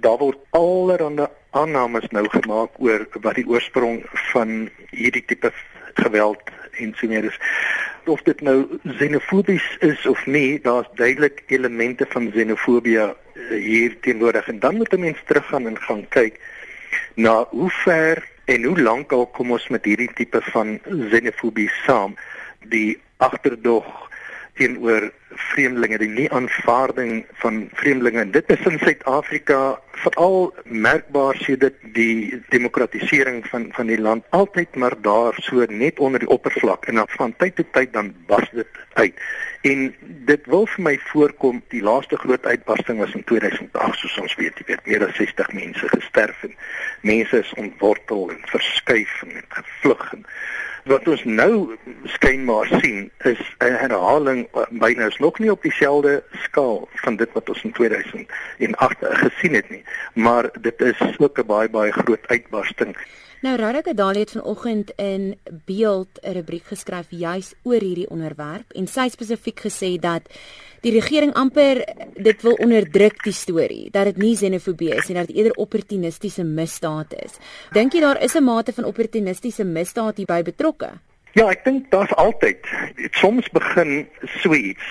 Daar word allerhande aannames nou gemaak oor wat die oorsprong van hierdie tipe geweld en so meer is. Of dit nou xenofobies is of nie, daar's duidelik elemente van xenofobie eh, hier teenwoordig en dan moet 'n mens teruggaan en gaan kyk na hoe ver en hoe lank al kom ons met hierdie tipe van xenofobie saam. Die agterdog teenoor vreemdelinge, die nie aanvaarding van vreemdelinge. Dit is in Suid-Afrika veral merkbaar sedert die demokratisering van van die land altyd maar daar so net onder die oppervlak en dan van tyd tot tyd dan bars dit uit. En dit wil vir my voorkom die laaste groot uitbarsting was in 2008 soos ons weet, jy weet meer as 60 mense gesterf en mense is ontwortel en verskuif en gevlug en wat ons nou skynbaar sien is 'n herhaling byna is nog nie op dieselfde skaal van dit wat ons in 2008 gesien het nie maar dit is ook 'n baie baie groot uitbarsting. Nou Radek Adali het vanoggend in Beeld 'n rubriek geskryf juis oor hierdie onderwerp en sy spesifiek gesê dat die regering amper dit wil onderdruk die storie dat dit nie xenofobie is en dat dit eerder opportunistiese misdaad is. Dink jy daar is 'n mate van opportunistiese misdaad hierby betrokke? Ja, ek dink daar's altyd. Soms begin so iets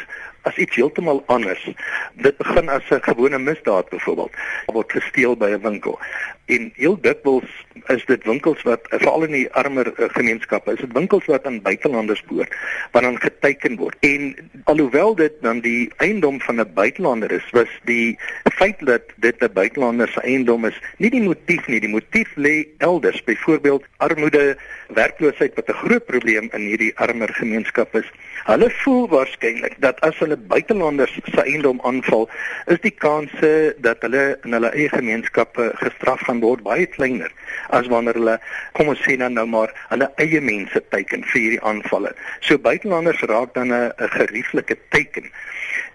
as iets heeltemal anders. Dit begin as 'n gewone misdaad byvoorbeeld. Word gesteel by 'n winkel. En heel dikwels is dit winkels wat veral in die armer uh, gemeenskappe, is dit winkels wat aan buitelanders behoort, wat dan geteken word. En alhoewel dit dan die eiendom van 'n buitelander is, was die feit dat dit 'n buitelander se eiendom is, nie die motief nie. Die motief lê elders, byvoorbeeld armoede, werkloosheid wat 'n groot probleem in hierdie armer gemeenskap is. Hulle voel waarskynlik dat as hulle buitelanders se eiendom aanval, is die kanse dat hulle in hulle eie gemeenskappe gestraf gaan word baie kleiner as wanneer hulle kom ons sê dan nou maar hulle eie mense teiken vir hierdie aanvalle. So buitelanders raak dan 'n gerieflike teiken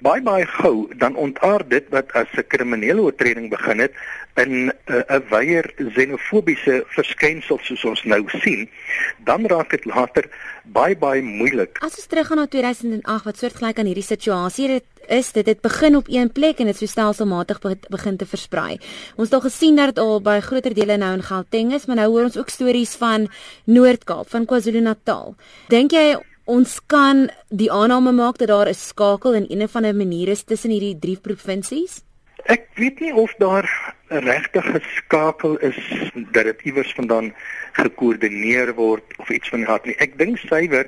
baie baie gou dan ontaard dit wat as 'n kriminele oortreding begin het in 'n uh, 'n weier xenofobiese verskynsel soos ons nou sien, dan raak dit later baie baie moeilik. As ons teruggaan na 2008 wat soortgelyk aan hierdie situasie het is dit dit begin op een plek en dit so stelselmatig begin te versprei. Ons het al gesien dat dit al by groter dele nou in Gauteng is, maar nou hoor ons ook stories van Noord-Kaap, van KwaZulu-Natal. Dink jy ons kan die aanname maak dat daar 'n skakel in een of ander manier is tussen hierdie drie provinsies? Ek weet nie of daar 'n regte skakel is dat dit iewers vandaan gekoördineer word of iets van aard nie. Ek dink suiwer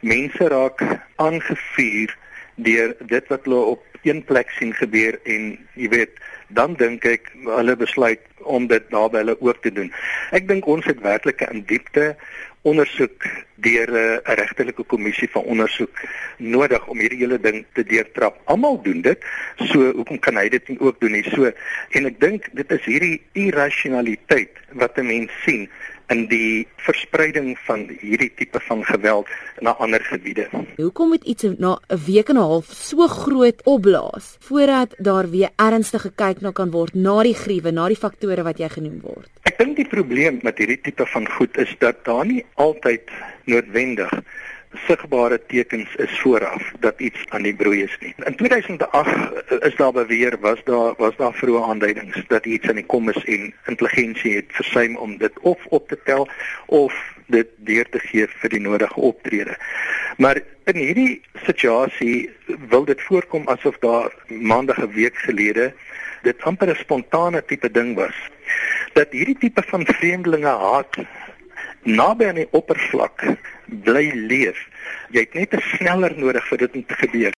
mense raak aangevuur deur dit wat hulle op een plek sien gebeur en jy weet dan dink ek hulle besluit om dit naby hulle ook te doen. Ek dink ons het werklik 'n diepte ondersoek deur 'n regtelike kommissie van ondersoek nodig om hierdie hele ding te deurtrap. Almal doen dit. So hoekom kan hy dit nie ook doen nie? So en ek dink dit is hierdie irrasionaliteit wat 'n mens sien in die verspreiding van hierdie tipe van geweld na ander gebiede. Hoekom moet iets na 'n week en 'n half so groot opblaas voordat daar weer ernstig gekyk na kan word na die gruwe, na die faktore wat jy genoem word? Ek dink die probleem met hierdie tipe van goed is dat daar nie altyd noodwendig sigbare tekens is vooraf dat iets aan die broei is nie. In 2008 eh, is daar beweer was daar was daar vroeë aanduidings dat iets aan die kom is en intelligensie het versuim om dit of op te tel of dit deur te gee vir die nodige optrede. Maar in hierdie situasie wil dit voorkom asof daar maandag 'n week gelede dit amper 'n spontane tipe ding was dat hierdie tipe van vreemdelinge haat naby aan die oppervlak bly leef. Jy het net 'n sneller nodig vir dit om te gebeur.